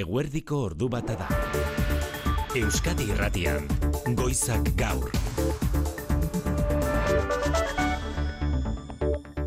Eguerdiko ordu bata da. Euskadi Irratian, Goizak Gaur.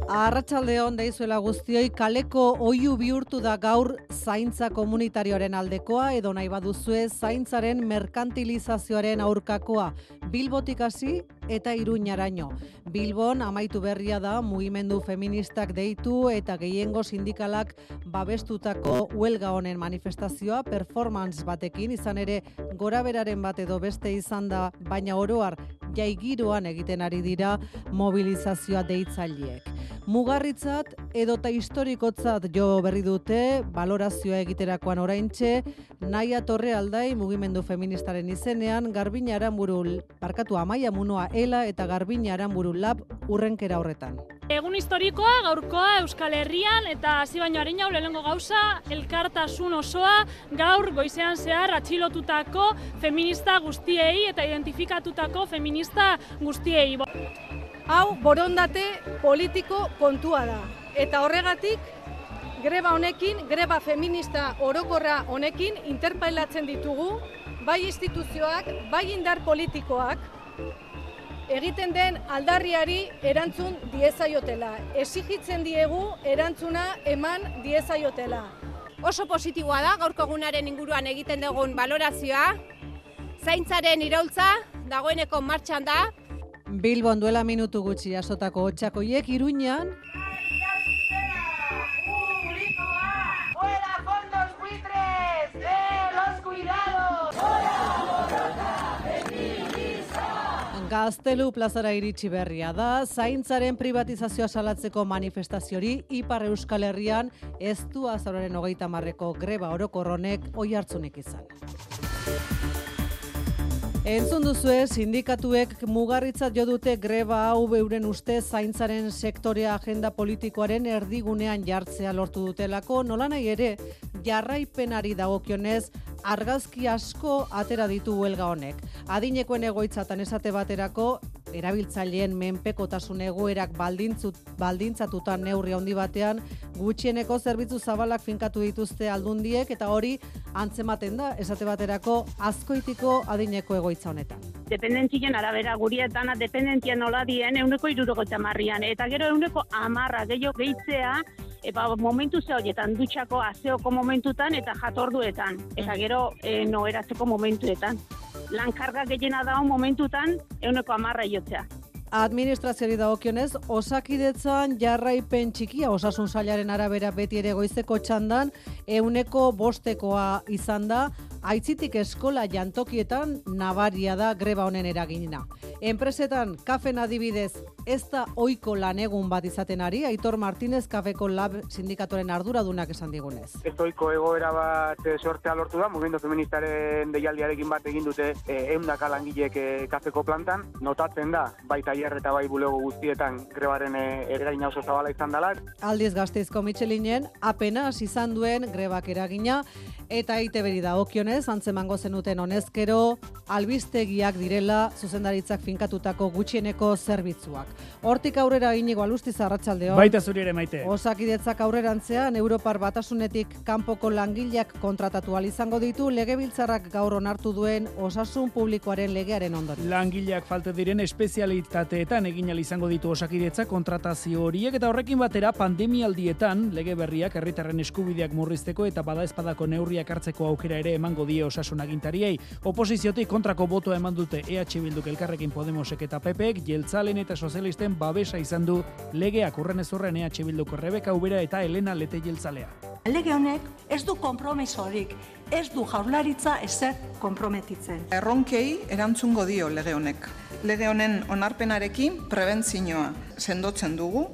Arratsaldeon daizuela guztioi kaleko oihu bihurtu da gaur zaintza komunitarioaren aldekoa edo nahi baduzue zaintzaren merkantilizazioaren aurkakoa Bilbotik hasi eta Iruñaraino. Bilbon amaitu berria da mugimendu feministak deitu eta gehiengo sindikalak babestutako huelga honen manifestazioa performance batekin izan ere goraberaren bat edo beste izan da baina oroar jaigiroan egiten ari dira mobilizazioa deitzaileek. Mugarritzat edota historikotzat jo berri dute balorazioa egiterakoan oraintxe Naia Torre Aldai mugimendu feministaren izenean Garbina Aranburu parkatu Amaia Munoa Ela eta Garbina Aranburu Lab urrenkera horretan. Egun historikoa, gaurkoa Euskal Herrian eta hasi baino arina lehenengo gauza, elkartasun osoa gaur goizean zehar atxilotutako feminista guztiei eta identifikatutako feminista guztiei. Hau borondate politiko kontua da. Eta horregatik, greba honekin, greba feminista orokorra honekin, interpailatzen ditugu, bai instituzioak, bai indar politikoak, egiten den aldarriari erantzun diezaiotela. Exigitzen diegu erantzuna eman diezaiotela. Oso positiboa da, gaurko egunaren inguruan egiten dugun balorazioa. Zaintzaren iraultza, dagoeneko martxan da, Bilbon duela minutu gutxi jasotako hotxakoiek Iruñan. Gaztelu plazara iritsi berria da, zaintzaren privatizazioa salatzeko manifestaziori Ipar Euskal Herrian ez du azararen hogeita marreko greba orokorronek oi hartzunik izan. Entzun duzue, sindikatuek mugarritzat jo dute greba hau beuren uste zaintzaren sektorea agenda politikoaren erdigunean jartzea lortu dutelako, nola nahi ere, jarraipenari dagokionez, argazki asko atera ditu huelga honek. Adinekoen egoitzatan esate baterako, erabiltzaileen menpekotasun egoerak baldintzut, baldintzatuta neurri handi batean gutxieneko zerbitzu zabalak finkatu dituzte aldundiek eta hori antzematen da esate baterako azkoitiko adineko egoitza honetan. Dependentzien arabera gurietan dependentzia nola dien euneko iruroko marrian eta gero euneko amarra gehiago gehitzea Eba, momentu ze horietan, dutxako azeoko momentutan eta jatorduetan, eta gero e, noeratzeko momentuetan lankarga gehiena da momentutan euneko amarra jotzea. Administrazioari dagokionez, osakidetzan jarraipen txikia osasun sailaren arabera beti ere goizeko txandan, euneko bostekoa izan da, aitzitik eskola jantokietan nabaria da greba honen eraginina. Enpresetan, kafen adibidez, ez da oiko lan egun bat izaten ari, Aitor Martinez kafeko lab sindikatoren arduradunak esan digunez. Ez oiko egoera bat eh, sortea lortu da, mugimendu feministaren deialdiarekin bat egin dute e, eh, eundaka langilek e, kafeko plantan, notatzen da, bai taier eta bai bulego guztietan grebaren ergaina oso zabala izan dela. Aldiz gazteizko Michelinen, apenas izan duen grebak eragina, eta ite beri da okionez, antzemango zenuten honezkero, albistegiak direla zuzendaritzak finkatutako gutxieneko zerbitzuak. Hortik aurrera inigo alusti zarratxaldeo. Baita zuri ere maite. Osakidetzak aurrerantzean, Europar batasunetik kanpoko langileak kontratatu izango ditu legebiltzarrak gaur onartu duen osasun publikoaren legearen ondoren. Langileak falte diren espezialitateetan egin izango ditu osakidetza kontratazio horiek eta horrekin batera pandemialdietan lege berriak herritarren eskubideak murrizteko eta bada espadako neurriak hartzeko aukera ere emango die osasun agintariei. Oposiziotik kontrako botoa eman dute EH Bilduk elkarrekin Podemosek eta PPek, jeltzalen eta sozialisten babesa izan du legeak urren ez urren EH Bilduko Rebeka Ubera eta Elena Lete jeltzalea. Lege honek ez du kompromisorik, ez du jaurlaritza ezer komprometitzen. Erronkei erantzungo dio lege honek. Lege honen onarpenarekin prebentzinoa sendotzen dugu,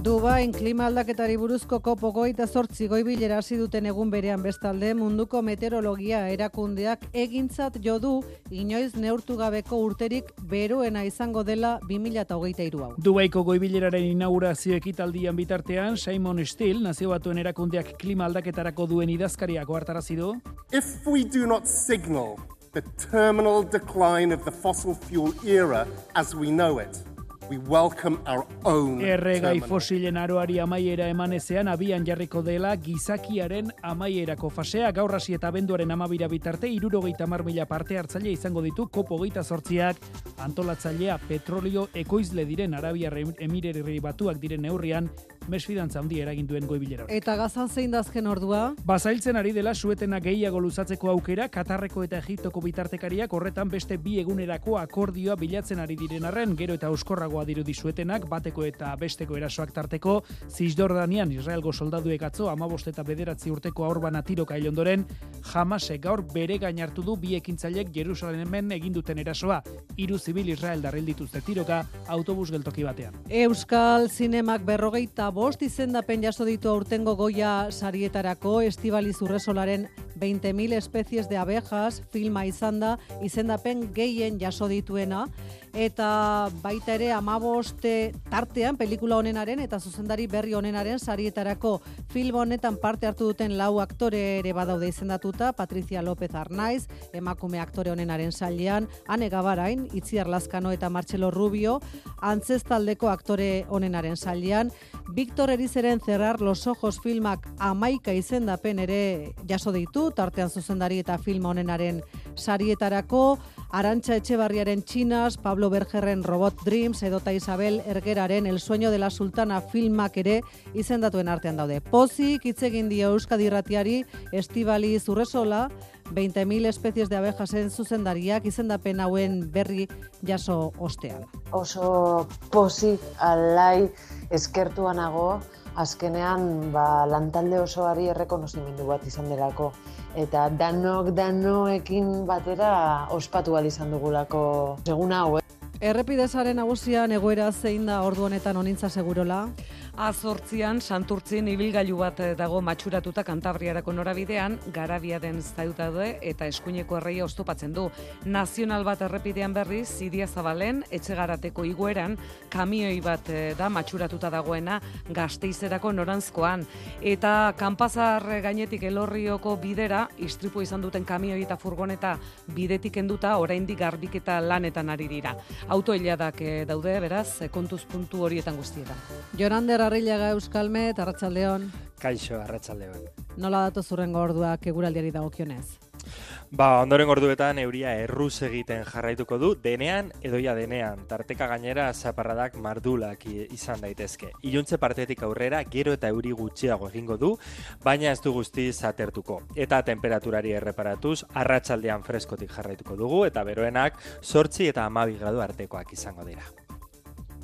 Dubain klima aldaketari buruzko kopoko eta zortzi goibilera hasi duten egun berean bestalde munduko meteorologia erakundeak egintzat jo du inoiz neurtu gabeko urterik beroena izango dela 2023 hau. Dubaiko goibileraren inaugurazio ekitaldian bitartean Simon Steele nazio batuen erakundeak klima aldaketarako duen idazkariak ohartarazi du. If we do not signal the terminal decline of the fossil fuel era as we know it, we welcome our own Erregai fosilen aroari amaiera emanezean abian jarriko dela gizakiaren amaierako fasea. Gaur hasi eta abenduaren amabira bitarte irurogeita mar mila parte hartzaile izango ditu kopo geita sortziak antolatzailea petrolio ekoizle diren Arabiar Emirerri batuak diren neurrian mesfidantza handi eragin duen goibilera. Eta gazan zein da azken ordua? Bazailtzen ari dela suetena gehiago luzatzeko aukera, Katarreko eta Egiptoko bitartekariak horretan beste bi egunerako akordioa bilatzen ari diren arren, gero eta euskorragoa dirudi suetenak, bateko eta besteko erasoak tarteko, Cisjordanian Israelgo soldaduek atzo, amabost eta bederatzi urteko aurbana tiroka hil ondoren, jamasek gaur bere gain hartu du bi ekintzailek Jerusalemen egin duten erasoa, hiru zibil Israel darril dituzte tiroka autobus geltoki batean. Euskal Zinemak berrogeita bost izendapen jaso ditu aurtengo goia sarietarako Estibaliz Urresolaren 20.000 espezies de abejas filma izan da izendapen gehien jaso dituena eta baita ere amaboste tartean pelikula honenaren eta zuzendari berri honenaren sarietarako film honetan parte hartu duten lau aktore ere badaude izendatuta Patricia López Arnaiz, emakume aktore honenaren sailean, Ane Gabarain, Itziar Lazkano eta Marcelo Rubio, antzestaldeko aktore honenaren sailean, Victor Erizeren Cerrar Los Ojos filmak amaika izendapen ere jaso ditu, tartean zuzendari eta film honenaren sarietarako, Arantxa Etxebarriaren Txinas, Pablo Bergerren Robot Dreams, edota Isabel Ergeraren El sueño de la sultana filmak ere izendatuen artean daude. Pozik hitz egin dio Euskadi Irratiari Estibali Zurresola, 20.000 espezies de abejasen zuzendariak izendapen hauen berri jaso ostean. Oso pozik alai eskertua nago, azkenean ba, lantalde osoari errekonozimendu bat izan delako. Eta danok danoekin batera ospatu izan dugulako segun hau, eh? Errepidezaren nagusian egoera zein da ordu honetan onintza segurola? Azortzian, santurtzin ibilgailu bat eh, dago matxuratuta kantabriarako norabidean, garabia den daude eta eskuineko erreia oztopatzen du. Nazional bat errepidean berriz, zidia zabalen, etxegarateko igueran, kamioi bat eh, da matxuratuta dagoena gazteizerako norantzkoan. Eta kanpazar gainetik elorrioko bidera, istripu izan duten kamioi eta furgoneta bidetik enduta, oraindik garbiketa lanetan ari dira. Autoiladak eh, daude, beraz, kontuz puntu horietan guztietan. Jorander Arrillaga Euskalmet, Arratsaldeon. Kaixo, Arratsaldeon. Nola datu zurrengo orduak eguraldiari dagokionez? Ba, ondoren orduetan euria erruz egiten jarraituko du, denean edoia denean, tarteka gainera zaparradak mardulak izan daitezke. Iluntze partetik aurrera, gero eta euri gutxiago egingo du, baina ez du guzti zatertuko. Eta temperaturari erreparatuz, arratsaldean freskotik jarraituko dugu, eta beroenak sortzi eta amabi gradu artekoak izango dira.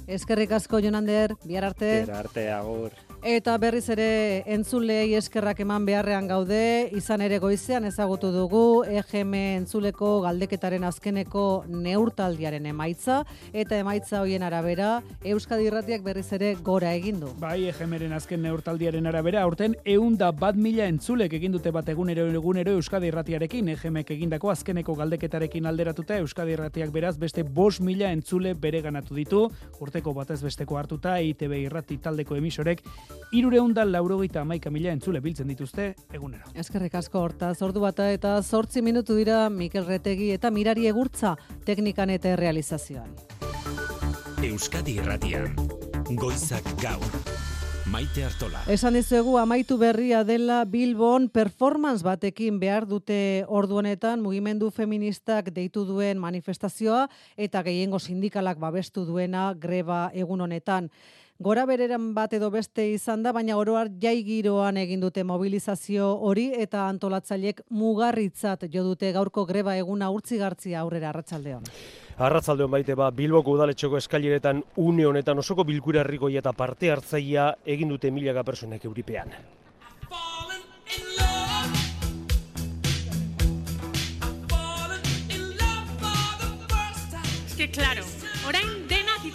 Eskerrik asko Jonander, bihar arte. Bihar arte, agur. Eta berriz ere entzulei eskerrak eman beharrean gaude, izan ere goizean ezagutu dugu EGM entzuleko galdeketaren azkeneko neurtaldiaren emaitza, eta emaitza hoien arabera, Euskadi Irratiak berriz ere gora egin du. Bai, EGMren azken neurtaldiaren arabera, aurten eunda bat mila entzulek egin dute bat egunero egunero Euskadi Irratiarekin, EGMek egindako azkeneko galdeketarekin alderatuta, Euskadi Irratiak beraz beste bos mila entzule bere ganatu ditu, urteko batez besteko hartuta, ITB Irrati taldeko emisorek, irureunda laurogeita amaika mila entzule biltzen dituzte egunero. Eskerrik asko hortaz, ordu bata eta zortzi minutu dira Mikel Retegi eta Mirari Egurtza teknikan eta realizazioan. Euskadi Irratian, Goizak Gaur. Maite Artola. Esan dizuegu amaitu berria dela Bilbon performance batekin behar dute ordu honetan mugimendu feministak deitu duen manifestazioa eta gehiengo sindikalak babestu duena greba egun honetan. Gora bereran bat edo beste izan da, baina oroar jai giroan egin dute mobilizazio hori eta antolatzailek mugarritzat jo dute gaurko greba eguna urtzigartzia aurrera arratsaldeon. Arratzaldeon baite ba, Bilboko udaletxoko eskaileretan une honetan osoko bilkura herrikoi eta parte hartzaia egin dute milaka personek euripean. Que claro,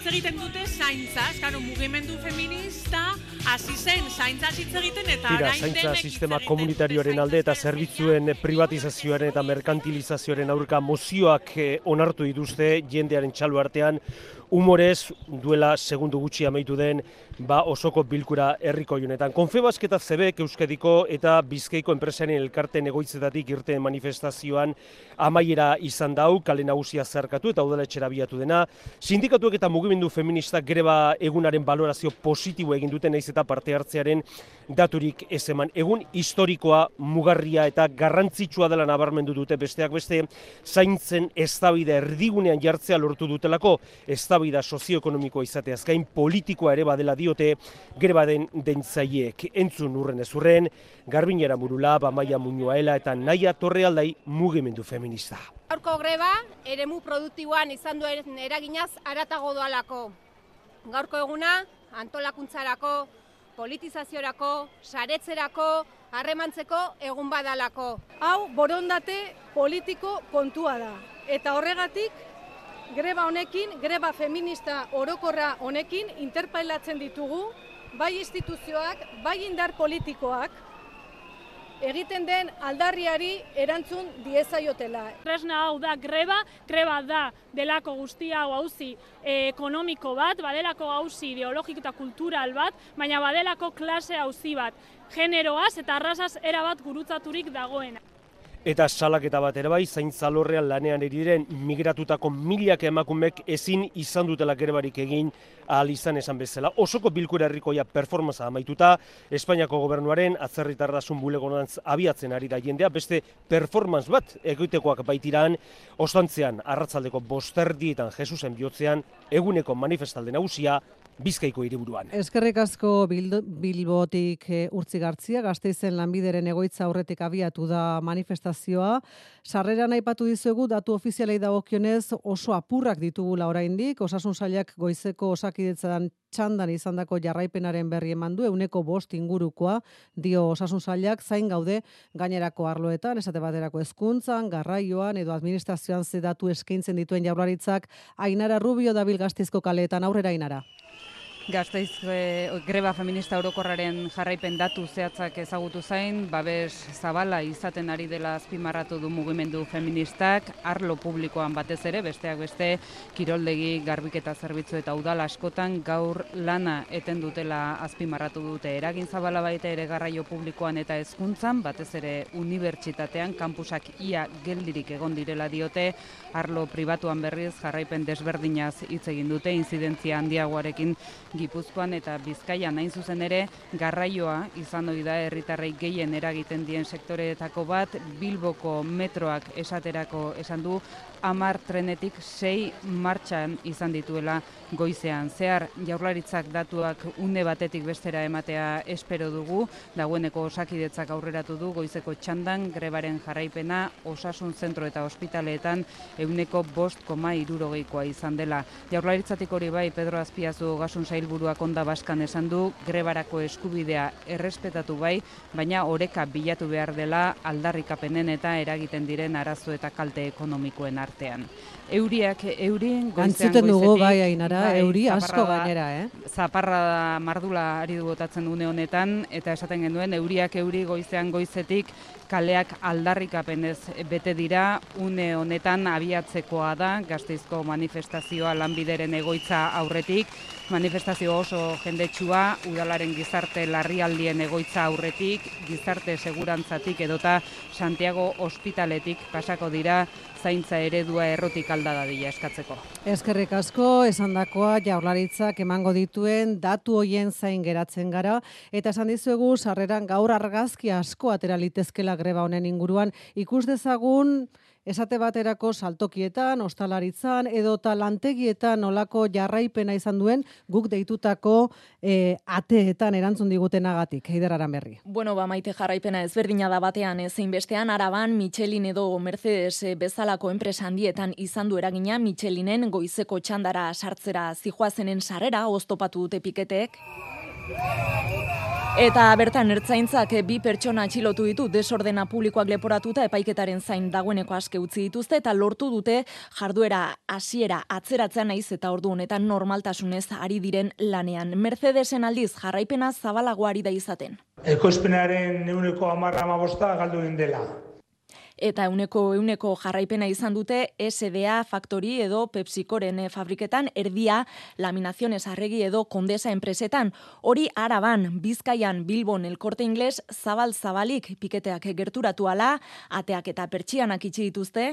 hitz egiten dute zaintza, eskaro mugimendu feminista hasi zen zaintza hitz egiten eta Tira, zaintza sistema komunitarioaren alde eta zerbitzuen privatizazioaren eta merkantilizazioaren aurka mozioak eh, onartu dituzte jendearen txalo artean humorez duela segundu gutxi amaitu den ba osoko bilkura herriko honetan. Konfebasket eta Zebek Euskadiko eta Bizkaiko enpresaren elkarten egoitzetatik irten manifestazioan amaiera izan dau, kale nagusia zerkatu eta udaletxera biatu dena. Sindikatuek eta mugimendu feministak greba egunaren balorazio positibo egin duten naiz eta parte hartzearen daturik ez eman. Egun historikoa mugarria eta garrantzitsua dela nabarmendu dute besteak beste zaintzen eztabaida erdigunean jartzea lortu dutelako eztabaida sozioekonomikoa izateaz gain politikoa ere badela diote greba den dentzaiek. Entzun urren ezurren, Garbinera Murula, Bamaia Muñoaela eta Naia Torrealdai mugimendu feminista. Gaurko greba, eremu produktiboan izan duen eraginaz aratago doalako. Gaurko eguna, antolakuntzarako, politizaziorako, saretzerako, harremantzeko egun badalako. Hau borondate politiko kontua da. Eta horregatik, greba honekin, greba feminista orokorra honekin, interpailatzen ditugu, bai instituzioak, bai indar politikoak, egiten den aldarriari erantzun diezaiotela. Tresna hau da greba, greba da delako guztia hau hauzi ekonomiko bat, badelako hauzi ideologiko eta kultural bat, baina badelako klase hauzi bat, generoaz eta arrasaz erabat gurutzaturik dagoena. Eta salaketa bat ere bai, zaintza lorrean lanean eriren migratutako milak emakumek ezin izan dutela gerebarik egin ahal izan esan bezala. Osoko bilkura herrikoia performanza amaituta, Espainiako gobernuaren atzerritarrasun bulegonantz abiatzen ari da jendea, beste performance bat egitekoak baitiran, ostantzean arratzaldeko bosterdietan Jesusen bihotzean, eguneko manifestalde nagusia, Bizkaiko hiriburuan. Eskerrik asko Bilbotik e, urtzi gartzia, gazteizen lanbideren egoitza aurretik abiatu da manifestazioa. Sarreran aipatu dizuegu, datu ofizialei dagokionez oso apurrak ditugula oraindik, osasun sailak goizeko osakidetzan txandan izandako jarraipenaren berri eman du, euneko bost ingurukoa, dio osasun sailak zain gaude gainerako arloetan, esate baterako hezkuntzan, garraioan edo administrazioan zedatu eskaintzen dituen jaurlaritzak, Ainara Rubio dabil gaztizko kaleetan aurrera Ainara. Gazteiz e, greba feminista orokorraren jarraipen datu zehatzak ezagutu zain, babes zabala izaten ari dela azpimarratu du mugimendu feministak, arlo publikoan batez ere, besteak beste, kiroldegi, garbiketa zerbitzu eta udal askotan gaur lana eten dutela azpimarratu dute. Eragin zabala baita ere garraio publikoan eta hezkuntzan batez ere unibertsitatean, kampusak ia geldirik egon direla diote, arlo pribatuan berriz jarraipen desberdinaz hitz egin dute, inzidentzia handiagoarekin Gipuzkoan eta Bizkaian. Hain zuzen ere garraioa izan ohi da herritarrei gehien eragiten dien sektoreetako bat. Bilboko metroak esaterako esan du amar trenetik sei martxan izan dituela goizean. Zehar jaurlaritzak datuak une batetik bestera ematea espero dugu, dagoeneko osakidetzak aurreratu du goizeko txandan grebaren jarraipena osasun zentro eta ospitaleetan euneko bost koma irurogeikoa izan dela. Jaurlaritzatik hori bai Pedro Azpiazu gasun sailburuak onda baskan esan du grebarako eskubidea errespetatu bai, baina oreka bilatu behar dela aldarrikapenen eta eragiten diren arazo eta kalte ekonomikoen arte artean. Euriak, eurien goizean dugu bai ainara, bai, euri asko gainera, eh? Zaparra da mardula ari du botatzen dune honetan, eta esaten genuen, euriak euri goizean goizetik kaleak aldarrikapenez bete dira, une honetan abiatzekoa da, gazteizko manifestazioa lanbideren egoitza aurretik, manifestazio oso jendetsua, udalaren gizarte larrialdien egoitza aurretik, gizarte segurantzatik edota Santiago ospitaletik pasako dira, zaintza eredua errotik alda dadila eskatzeko. Eskerrik asko, esandakoa jaurlaritzak emango dituen datu hoien zain geratzen gara, eta esan dizuegu sarreran gaur argazki asko atera litezkela greba honen inguruan, ikus dezagun esate baterako saltokietan, ostalaritzan, edo lantegietan olako jarraipena izan duen, guk deitutako e, ateetan erantzun digutenagatik, heider berri. Bueno, ba, maite jarraipena ezberdina da batean, ezin bestean, araban, Michelin edo Mercedes eh, bezalako enpresa handietan izan du eragina, Michelinen goizeko txandara sartzera zijoazenen sarrera, oztopatu dute piketek. Eta bertan ertzaintzak bi pertsona atxilotu ditu desordena publikoak leporatuta epaiketaren zain dagoeneko aske utzi dituzte eta lortu dute jarduera hasiera atzeratzea naiz eta ordu honetan normaltasunez ari diren lanean. Mercedesen aldiz jarraipena zabalagoari da izaten. Ekoizpenaren neuneko amarra amabosta galdu dela. Eta euneko euneko jarraipena izan dute SDA Factory edo Pepsicoren fabriketan erdia laminaziones arregi edo kondesa enpresetan. Hori araban, bizkaian Bilbon elkorte ingles zabal zabalik piketeak gerturatu ala, ateak eta pertsianak itxi dituzte.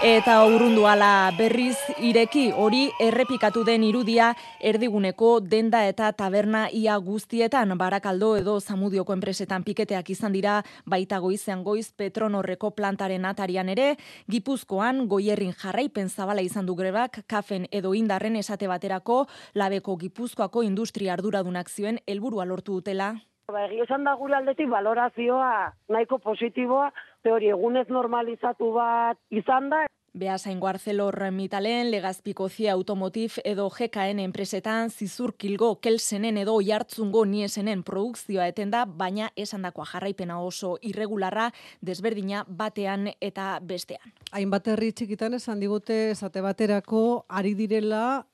Eta urrundu ala berriz ireki hori errepikatu den irudia erdiguneko denda eta taberna ia guztietan barakaldo edo zamudioko enpresetan piketeak izan dira baita goizean goiz Petronorreko plantaren atarian ere, Gipuzkoan goierrin jarraipen zabala izan du grebak kafen edo indarren esate baterako labeko Gipuzkoako industria arduradunak zioen helburua lortu dutela. Ba, egia esan da gure aldetik valorazioa nahiko positiboa, teori egunez normalizatu bat izan da. Beasain Guarcelor Mitalen, Legazpiko Zia Automotiv edo GKN enpresetan zizur kilgo kelsenen edo jartzungo niesenen produkzioa etenda, baina esandakoa jarraipena oso irregularra desberdina batean eta bestean. Hainbat herri txikitan esan digute esate baterako ari direla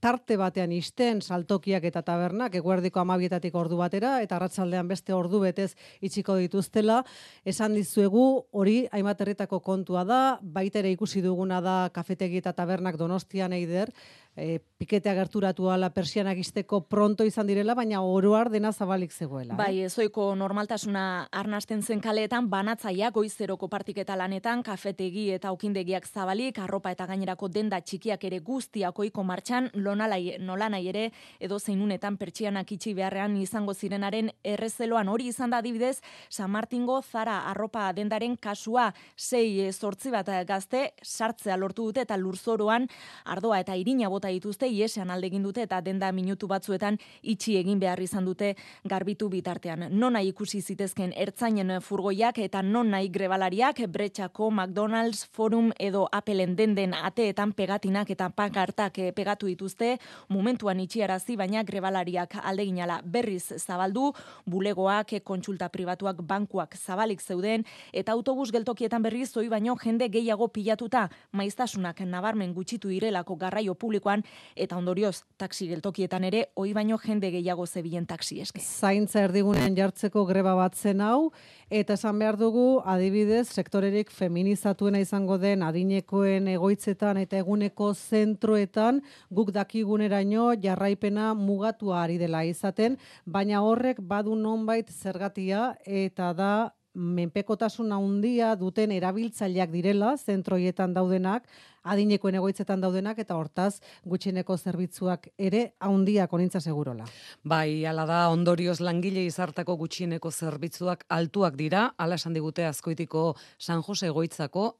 tarte batean isten saltokiak eta tabernak, eguerdiko amabietatik ordu batera, eta arratsaldean beste ordu betez itxiko dituztela, esan dizuegu hori hainbat herritako kontua da, baita ere ikusi duguna da kafetegi eta tabernak donostian eider, e, piketea gerturatu ala persianak izteko pronto izan direla, baina oroar dena zabalik zegoela. Eh? Bai, ezoiko normaltasuna arnasten zen kaleetan, banatzaia goizeroko partiketa lanetan, kafetegi eta okindegiak zabalik, arropa eta gainerako denda txikiak ere guztiak oiko martxan, lonalai, nolanai ere, edo zeinunetan pertsianak itxi beharrean izango zirenaren errezeloan hori izan da adibidez, San Martingo zara arropa dendaren kasua sei zortzi bat gazte sartzea lortu dute eta lurzoroan ardoa eta irina bota dituzte iesean alde egin dute eta denda minutu batzuetan itxi egin behar izan dute garbitu bitartean. Non nahi ikusi zitezken ertzainen furgoiak eta non nahi grebalariak bretxako McDonald's Forum edo Appleen denden ateetan pegatinak eta pankartak eh, pegatu dituzte. Momentuan itxiarazi baina grebalariak alde ginala. Berriz zabaldu bulegoak kontsulta pribatuak bankuak zabalik zeuden eta autobus geltokietan berriz zoi baino jende gehiago pilatuta. Maiztasunak nabarmen gutxitu direlako garraio publikoa eta ondorioz taxi geltokietan ere oi baino jende gehiago zebilen taxi eske. Zaintza erdigunean jartzeko greba bat zen hau eta esan behar dugu adibidez sektorerik feminizatuena izango den adinekoen egoitzetan eta eguneko zentroetan guk dakiguneraino jarraipena mugatua ari dela izaten, baina horrek badu nonbait zergatia eta da menpekotasun handia duten erabiltzaileak direla zentroietan daudenak, adinekoen egoitzetan daudenak eta hortaz gutxineko zerbitzuak ere handiak onintza segurola. Bai, hala da ondorioz langile izartako gutxineko zerbitzuak altuak dira, hala esan digute azkoitiko San Jose egoitzako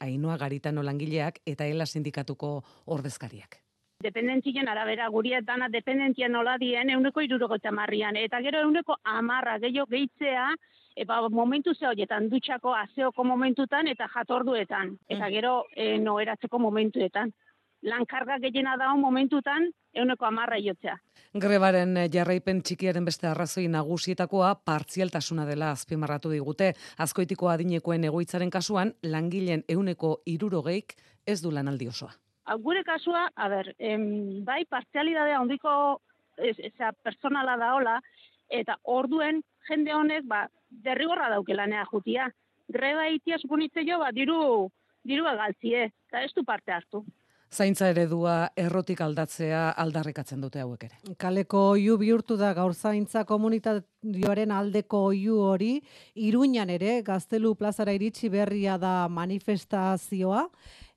Ainoa Garitano langileak eta Ela sindikatuko ordezkariak. Dependentzien arabera, gurietana dependentzia nola dien, euneko marrian, eta gero euneko amarra gehiago gehitzea, Eba, momentu ze horietan, dutxako azeoko momentutan eta jatorduetan. Eta mm. gero e, noeratzeko momentuetan. Lankarga gehiena dago momentutan, euneko amarra jotzea. Grebaren eh, jarraipen txikiaren beste arrazoi nagusietakoa partzialtasuna dela azpimarratu digute. Azkoitiko adinekoen egoitzaren kasuan, langileen euneko irurogeik ez du lanaldi osoa. Gure kasua, a ber, em, bai partzialidadea ondiko eza personala da hola, eta orduen jende honek ba, derrigorra daukelanea jutia. Greba itia suponitze jo, ba, diru, diru galtzie, eta ez du parte hartu. Zaintza eredua errotik aldatzea aldarrikatzen dute hauek ere. Kaleko oiu bihurtu da gaur zaintza komunitarioaren aldeko oiu hori, iruñan ere, gaztelu plazara iritsi berria da manifestazioa,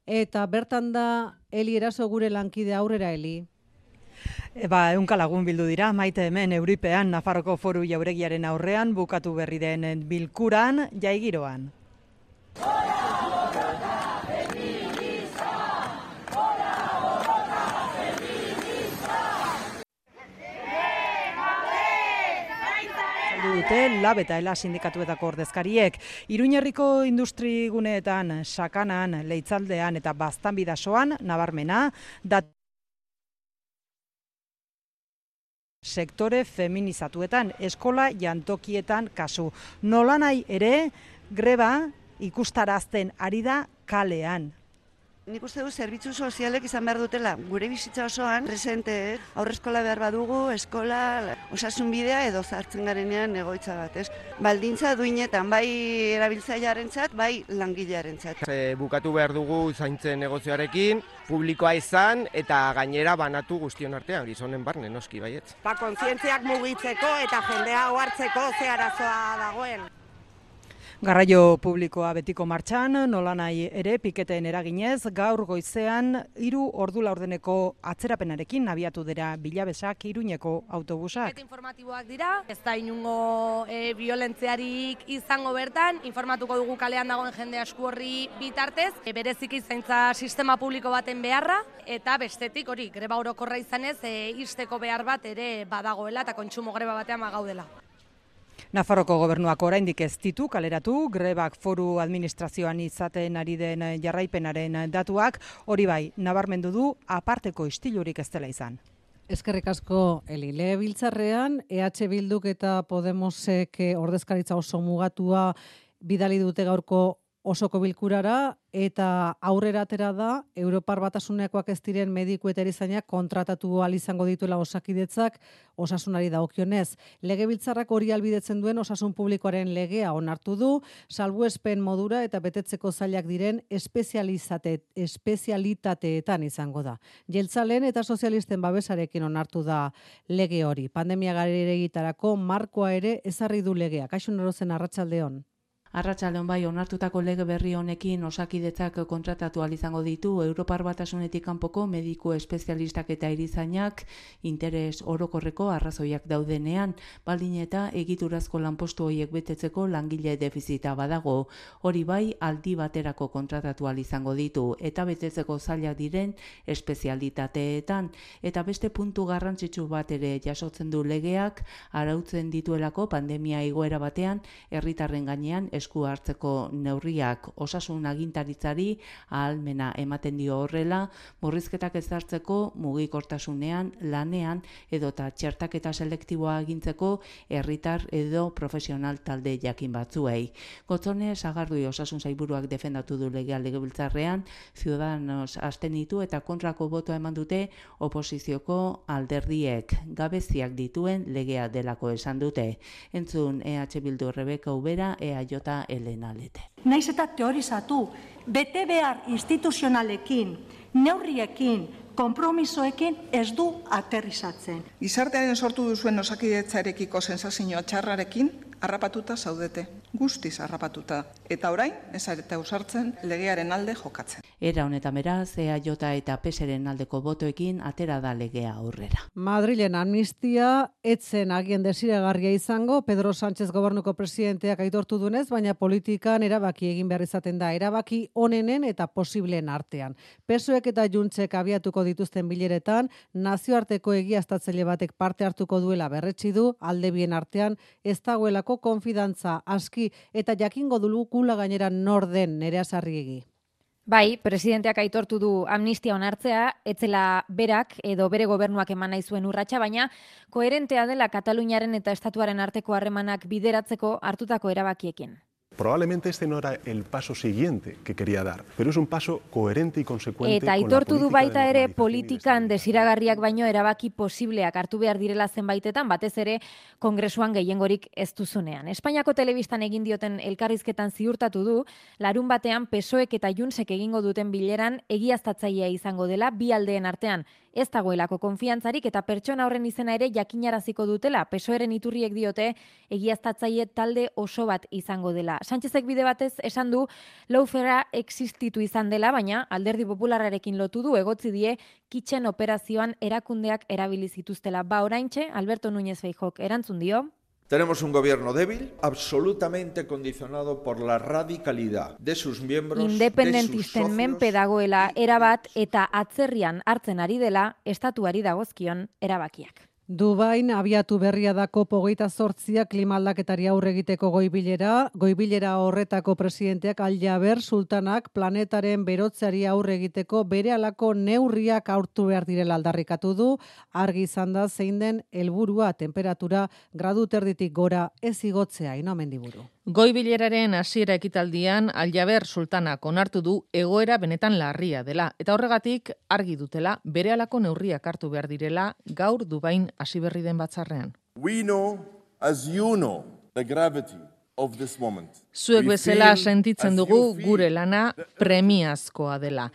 eta bertan da Eli eraso gure lankide aurrera Eli. E, ba, eunka lagun bildu dira, maite hemen Euripean, Nafarroko foru jauregiaren aurrean, bukatu berri den bilkuran, jaigiroan. dute lab eta ela sindikatuetako ordezkariek. Iruñerriko industriguneetan, sakanan, leitzaldean eta bastan bidasoan, nabarmena, dat sektore feminizatuetan, eskola jantokietan kasu. Nola nahi ere, greba ikustarazten ari da kalean. Nik uste du zerbitzu sozialek izan behar dutela, gure bizitza osoan, presente, eh? aurreskola behar badugu, eskola, osasun bidea edo zartzen garenean egoitza bat, ez? Baldintza duinetan, bai erabiltzailearen txat, bai langilearen txat. E, bukatu behar dugu zaintzen negozioarekin, publikoa izan eta gainera banatu guztion artean, gizonen barne, noski baiet. Ba, kontzientziak mugitzeko eta jendea ohartzeko ze arazoa dagoen. Garraio publikoa betiko martxan, nola nahi ere piketen eraginez, gaur goizean hiru ordu laurdeneko atzerapenarekin abiatu dira bilabesak iruñeko autobusak. Eta informatiboak dira, ez da inungo e, violentziarik izango bertan, informatuko dugu kalean dagoen jende asku horri bitartez, e, berezik izaintza sistema publiko baten beharra, eta bestetik hori, greba orokorra izanez, e, isteko behar bat ere badagoela eta kontsumo greba batean magaudela. Nafarroko gobernuak oraindik ez ditu kaleratu grebak foru administrazioan izaten ari den jarraipenaren datuak, hori bai, nabarmendu du aparteko istilurik ez dela izan. Eskerrik asko Eli Legebiltzarrean EH Bilduk eta Podemosek ordezkaritza oso mugatua bidali dute gaurko osoko bilkurara eta aurrera atera da Europar Batasunekoak ez diren mediku eta erizainak kontratatu al izango dituela osakidetzak osasunari dagokionez. Legebiltzarrak hori albidetzen duen osasun publikoaren legea onartu du, salbuespen modura eta betetzeko zailak diren espezializate espezialitateetan izango da. Jeltzalen eta sozialisten babesarekin onartu da lege hori. Pandemia gareregitarako markoa ere ezarri du legea. Kaixo norozen arratsaldeon. Arratsaldeon bai onartutako lege berri honekin osakidetzak kontratatu al izango ditu Europar Batasunetik kanpoko mediku espezialistak eta erizainak interes orokorreko arrazoiak daudenean, baldin eta egiturazko lanpostu horiek betetzeko langile defizita badago. Hori bai aldi baterako kontratatu al izango ditu eta betetzeko zailak diren espezialitateetan eta beste puntu garrantzitsu bat ere jasotzen du legeak arautzen dituelako pandemia igoera batean herritarren gainean esku hartzeko neurriak osasun agintaritzari ahalmena ematen dio horrela, murrizketak ezartzeko mugikortasunean, lanean edota txertaketa selektiboa agintzeko herritar edo profesional talde jakin batzuei. Gotzone sagardui osasun zaiburuak defendatu du legea legebiltzarrean, Ciudadanos ditu eta kontrako botoa eman dute oposizioko alderdiek gabeziak dituen legea delako esan dute. Entzun EH Bildu Rebeka Ubera, EAJ eta Elena Lete. Naiz eta teorizatu, bete behar instituzionalekin, neurriekin, konpromisoekin ez du aterrizatzen. Gizartearen sortu duzuen osakidetzarekiko sensazioa txarrarekin, harrapatuta zaudete, guztiz harrapatuta. Eta orain, ez eta usartzen legearen alde jokatzen. Era honetan beraz, EAJ eta PSren aldeko botoekin atera da legea aurrera. Madrilen amnistia etzen agien desiragarria izango, Pedro Sánchez gobernuko presidenteak aitortu duenez, baina politikan erabaki egin behar izaten da, erabaki onenen eta posibleen artean. Pesoek eta juntzek abiatuko dituzten bileretan, nazioarteko egiaztatzaile batek parte hartuko duela berretsi du, alde bien artean, ez dagoelako konfidantza aski eta jakingo dulu kula gainera norden nerea sarriegi. Bai, presidenteak aitortu du amnistia onartzea, etzela berak edo bere gobernuak eman nahi zuen urratsa, baina koherentea dela Kataluniaren eta Estatuaren arteko harremanak bideratzeko hartutako erabakiekin. Probablemente este no era el paso siguiente que quería dar, pero es un paso coherente y consecuente Eta aitortu du baita ere politikan desiragarriak baino erabaki posibleak hartu behar direla zenbaitetan, batez ere kongresuan gehiengorik ez duzunean. Espainiako telebistan egin dioten elkarrizketan ziurtatu du, larun batean pesoek eta junsek egingo duten bileran egiaztatzailea izango dela bi aldeen artean, ez dagoelako konfiantzarik eta pertsona horren izena ere jakinaraziko dutela. Pesoeren iturriek diote egiaztatzaile talde oso bat izango dela. Sánchezek bide batez esan du Loufera existitu izan dela, baina alderdi popularrarekin lotu du egotzi die kitchen operazioan erakundeak erabili zituztela. Ba oraintxe Alberto Núñez Feijok erantzun dio. Tenemos un gobierno débil, absolutamente condicionado por la radicalidad de sus miembros, Independentisten menpe dagoela erabat eta atzerrian hartzen ari dela estatuari dagozkion erabakiak. Dubain abiatu berria dako pogeita sortzia klimaldaketari aurre egiteko goibilera, goibilera horretako presidenteak aljaber sultanak planetaren berotzeari aurre egiteko bere alako neurriak aurtu behar direla aldarrikatu du, argi izan da zein den helburua temperatura gradu terditik gora ez igotzea inomendiburu. Goibileraren hasiera ekitaldian Aljaber sultanak onartu du egoera benetan larria dela eta horregatik argi dutela berehalako neurriak hartu behar direla gaur Dubain hasi berri den batzarrean. We know as you know the gravity of this moment. Zuek bezala sentitzen dugu gure lana premiazkoa dela.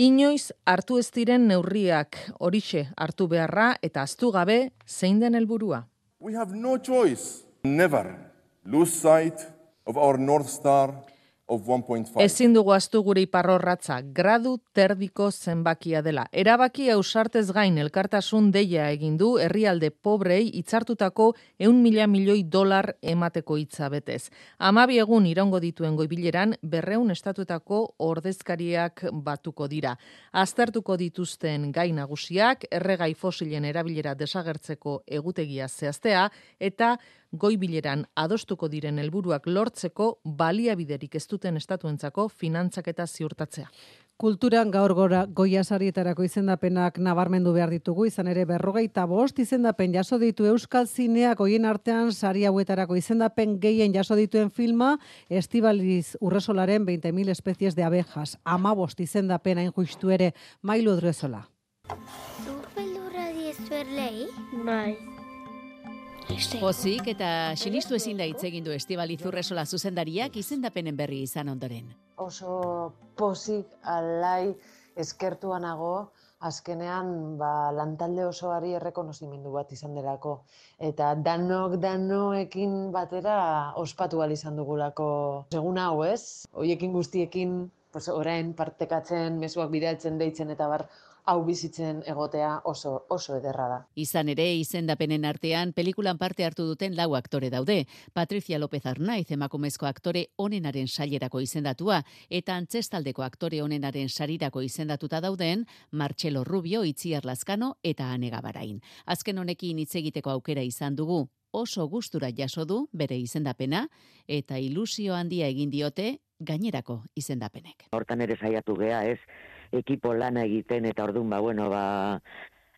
Inoiz hartu ez diren neurriak horixe hartu beharra eta aztu gabe zein den helburua. We have no choice. Never lose sight of our North Star of 1.5. Ezin dugu astu gure iparrorratza, gradu terdiko zenbakia dela. Erabaki ausartez gain elkartasun deia egin du herrialde pobrei hitzartutako eun mila milioi dolar emateko hitza betez. Amabi egun irongo dituen goibileran berreun estatuetako ordezkariak batuko dira. Aztertuko dituzten gai nagusiak, erregai fosilen erabilera desagertzeko egutegia zehaztea eta goibileran adostuko diren helburuak lortzeko baliabiderik ez duten estatuentzako finantzak eta ziurtatzea. Kulturan gaur gora goia sarietarako izendapenak nabarmendu behar ditugu, izan ere berrogeita bost izendapen jaso ditu Euskal Zineak oien artean sari hauetarako izendapen gehien jaso dituen filma, Estibaliz Urresolaren 20.000 espezies de abejas. Ama bost izendapen hain justu ere, mailu drezola. Zuk beldurra diezuerlei? Bai. Pozik eta sinistu ezin da hitz egin du Estibaliz Urresola zuzendariak izendapenen berri izan ondoren. Oso pozik alai eskertua nago azkenean ba, lantalde osoari errekonozimendu bat izan delako. Eta danok danoekin batera ospatu al izan dugulako segun hau ez. Hoiekin guztiekin pues, orain partekatzen, mezuak bidaltzen deitzen eta bar hau bizitzen egotea oso oso ederra da. Izan ere, izendapenen artean pelikulan parte hartu duten lau aktore daude. Patricia López Arnaiz emakumezko aktore onenaren sailerako izendatua eta antzestaldeko aktore onenaren sarirako izendatuta dauden Marcelo Rubio, Itziar Lazkano eta Ane Gabarain. Azken honekin hitz egiteko aukera izan dugu oso gustura jaso du bere izendapena eta ilusio handia egin diote gainerako izendapenek. Hortan ere saiatu gea, ez? Ekipo lana egiten eta ordun ba bueno ba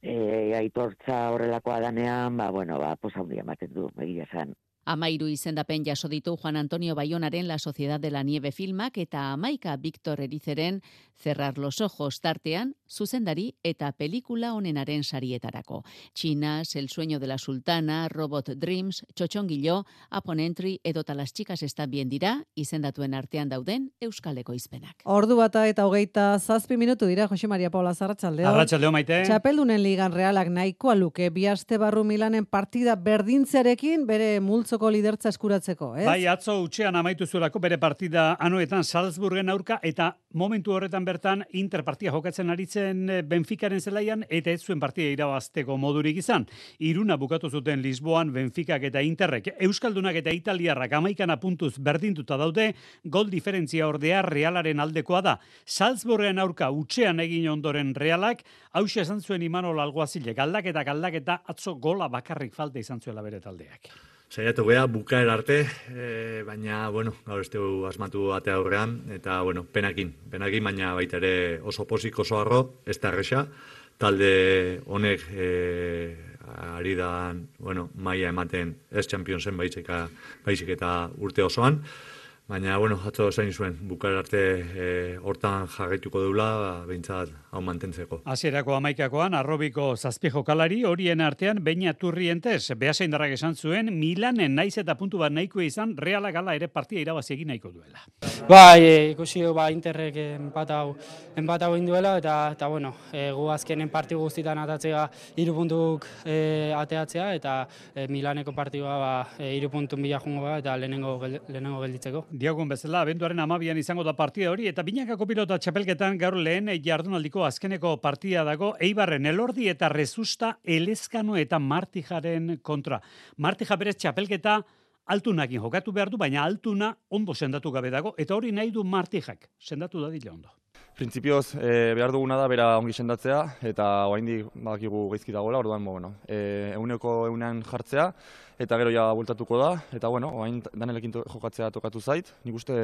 e, aitortza horrelakoa danean ba bueno ba posa handia ematen du egia esan Amairu izendapen jaso ditu Juan Antonio Bayonaren La Sociedad de la Nieve filmak eta Amaika Victor Erizeren Cerrar los ojos tartean zuzendari eta pelikula honenaren sarietarako. Chinas, El sueño de la sultana, Robot Dreams, Txotxongilo, Upon Entry edota las chicas están bien dira izendatuen artean dauden Euskaleko izpenak. Ordu bata eta hogeita zazpi minutu dira Jose Maria Paula Zarratxaldeo. Arratxaldeo maite. Txapeldunen ligan realak nahikoa luke bi aste barru Milanen partida berdintzearekin bere multzoko lidertza eskuratzeko, ez? Bai, atzo utxean amaitu zuelako bere partida anuetan Salzburgen aurka eta momentu horretan bertan interpartia jokatzen aritzen eh, Benficaren zelaian eta ez zuen partida irabazteko modurik izan. Iruna bukatu zuten Lisboan Benficak eta Interrek. Euskaldunak eta Italiarrak amaikana puntuz berdintuta daude, gol diferentzia ordea realaren aldekoa da. Salzburgen aurka utxean egin ondoren realak, hause esan zuen Imanol Alguazilek, aldaketa aldaketa atzo gola bakarrik falta izan zuela bere taldeak. Saiatu gea bukaer arte, e, baina, bueno, gaur ez dugu asmatu ate aurrean, eta, bueno, penakin, penakin, baina baita ere oso posik oso arro, ez da erresa, talde honek e, ari da, bueno, maia ematen ez Championsen baizik, baizik eta urte osoan, Baina, bueno, atzo zain zuen, bukar arte e, hortan jarraituko deula, ba, behintzat hau mantentzeko. Hasierako amaikakoan, arrobiko zazpijo kalari, horien artean, baina turrientez, behasein darrak esan zuen, Milanen naiz eta puntu bat nahiko izan, reala gala ere partia irabazi egin nahiko duela. Bai, e, ikusi ba, interrek enpat hau, enpat hau induela, eta, eta bueno, e, gu azkenen parti guztitan atatzea iru puntuk e, ateatzea, eta e, Milaneko partidua ba, e, iru puntun bila jungo ba, eta lehenengo, lehenengo gelditzeko. Diagun bezala, abenduaren amabian izango da partida hori, eta binakako pilota txapelketan gaur lehen jardunaldiko azkeneko partida dago, eibarren elordi eta rezusta elezkano eta martijaren kontra. Martija berez txapelketa altunakin jokatu behar du, baina altuna ondo sendatu gabe dago, eta hori nahi du martijak, sendatu da dila ondo. Printzipioz, e, behar duguna da bera ongi sendatzea, eta oraindik badakigu gaizki dagoela, orduan, bueno, e, euneko eunean jartzea, eta gero ja bultatuko da, eta bueno, oain danelekin jokatzea tokatu zait, nik uste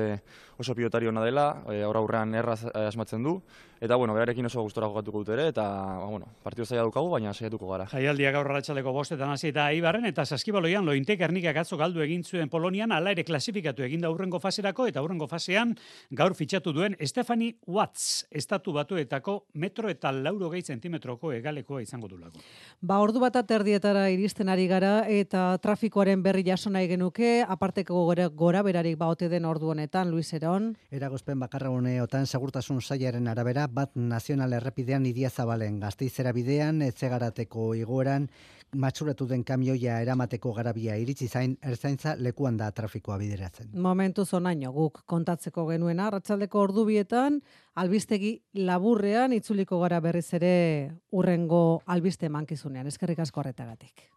oso pilotari hona dela, e, aurra aurrean erraz asmatzen du, eta bueno, berarekin oso gustora jokatuko dut ere, eta ba, bueno, partido zaila dukagu, baina saiatuko gara. Jaialdiak gaur ratxaleko bostetan hasi eta Ibarren eta Saskibaloian lointek ernikak atzo galdu egin zuen Polonian, ala ere klasifikatu egin da urrengo faserako, eta urrengo fasean gaur fitxatu duen Stefani Watts, estatu batuetako metro eta lauro gehi zentimetroko egalekoa izango du lagu. Ba, ordu bat aterdietara iristen ari gara, eta trafikoaren berri jaso nahi genuke, aparteko gora, gora berarik baote den ordu honetan, Luis Eron. Eragozpen bakarra honeotan segurtasun saiaren arabera, bat nazional errepidean idia zabalen, gazteizera bidean, etzegarateko igoeran, matxuratu den kamioia eramateko garabia iritsi zain, erzaintza lekuan da trafikoa bideratzen. Momentu zonaino, guk kontatzeko genuen arratsaldeko ordubietan, albistegi laburrean itzuliko gara berriz ere urrengo albiste mankizunean. Eskerrik asko horretagatik.